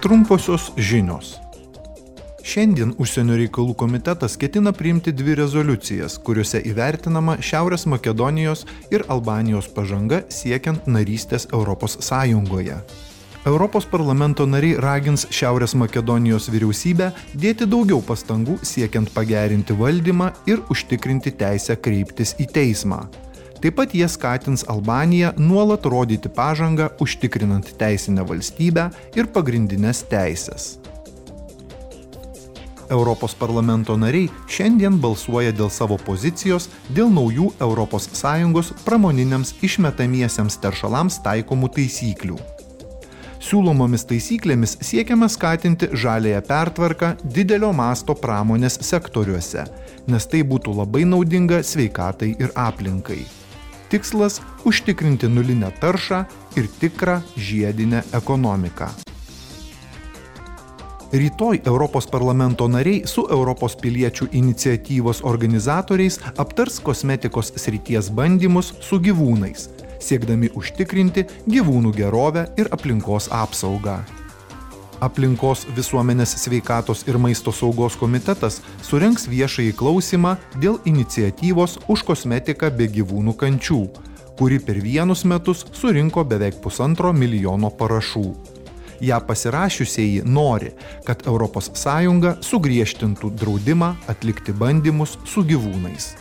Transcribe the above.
Trumposios žinios. Šiandien užsienio reikalų komitetas ketina priimti dvi rezoliucijas, kuriuose įvertinama Šiaurės Makedonijos ir Albanijos pažanga siekiant narystės Europos Sąjungoje. Europos parlamento nariai ragins Šiaurės Makedonijos vyriausybę dėti daugiau pastangų siekiant pagerinti valdymą ir užtikrinti teisę kreiptis į teismą. Taip pat jie skatins Albaniją nuolat rodyti pažangą, užtikrinant teisinę valstybę ir pagrindinės teisės. Europos parlamento nariai šiandien balsuoja dėl savo pozicijos dėl naujų ES pramoniniams išmetamiesiems teršalams taikomų taisyklių. Siūlomomis taisyklėmis siekiama skatinti žalėją pertvarką didelio masto pramonės sektoriuose, nes tai būtų labai naudinga sveikatai ir aplinkai. Tikslas - užtikrinti nulinę taršą ir tikrą žiedinę ekonomiką. Rytoj Europos parlamento nariai su Europos piliečių iniciatyvos organizatoriais aptars kosmetikos srities bandymus su gyvūnais, siekdami užtikrinti gyvūnų gerovę ir aplinkos apsaugą aplinkos visuomenės sveikatos ir maisto saugos komitetas surengs viešąjį klausimą dėl iniciatyvos už kosmetiką be gyvūnų kančių, kuri per vienus metus surinko beveik pusantro milijono parašų. Ja pasirašiusieji nori, kad ES sugriežtintų draudimą atlikti bandymus su gyvūnais.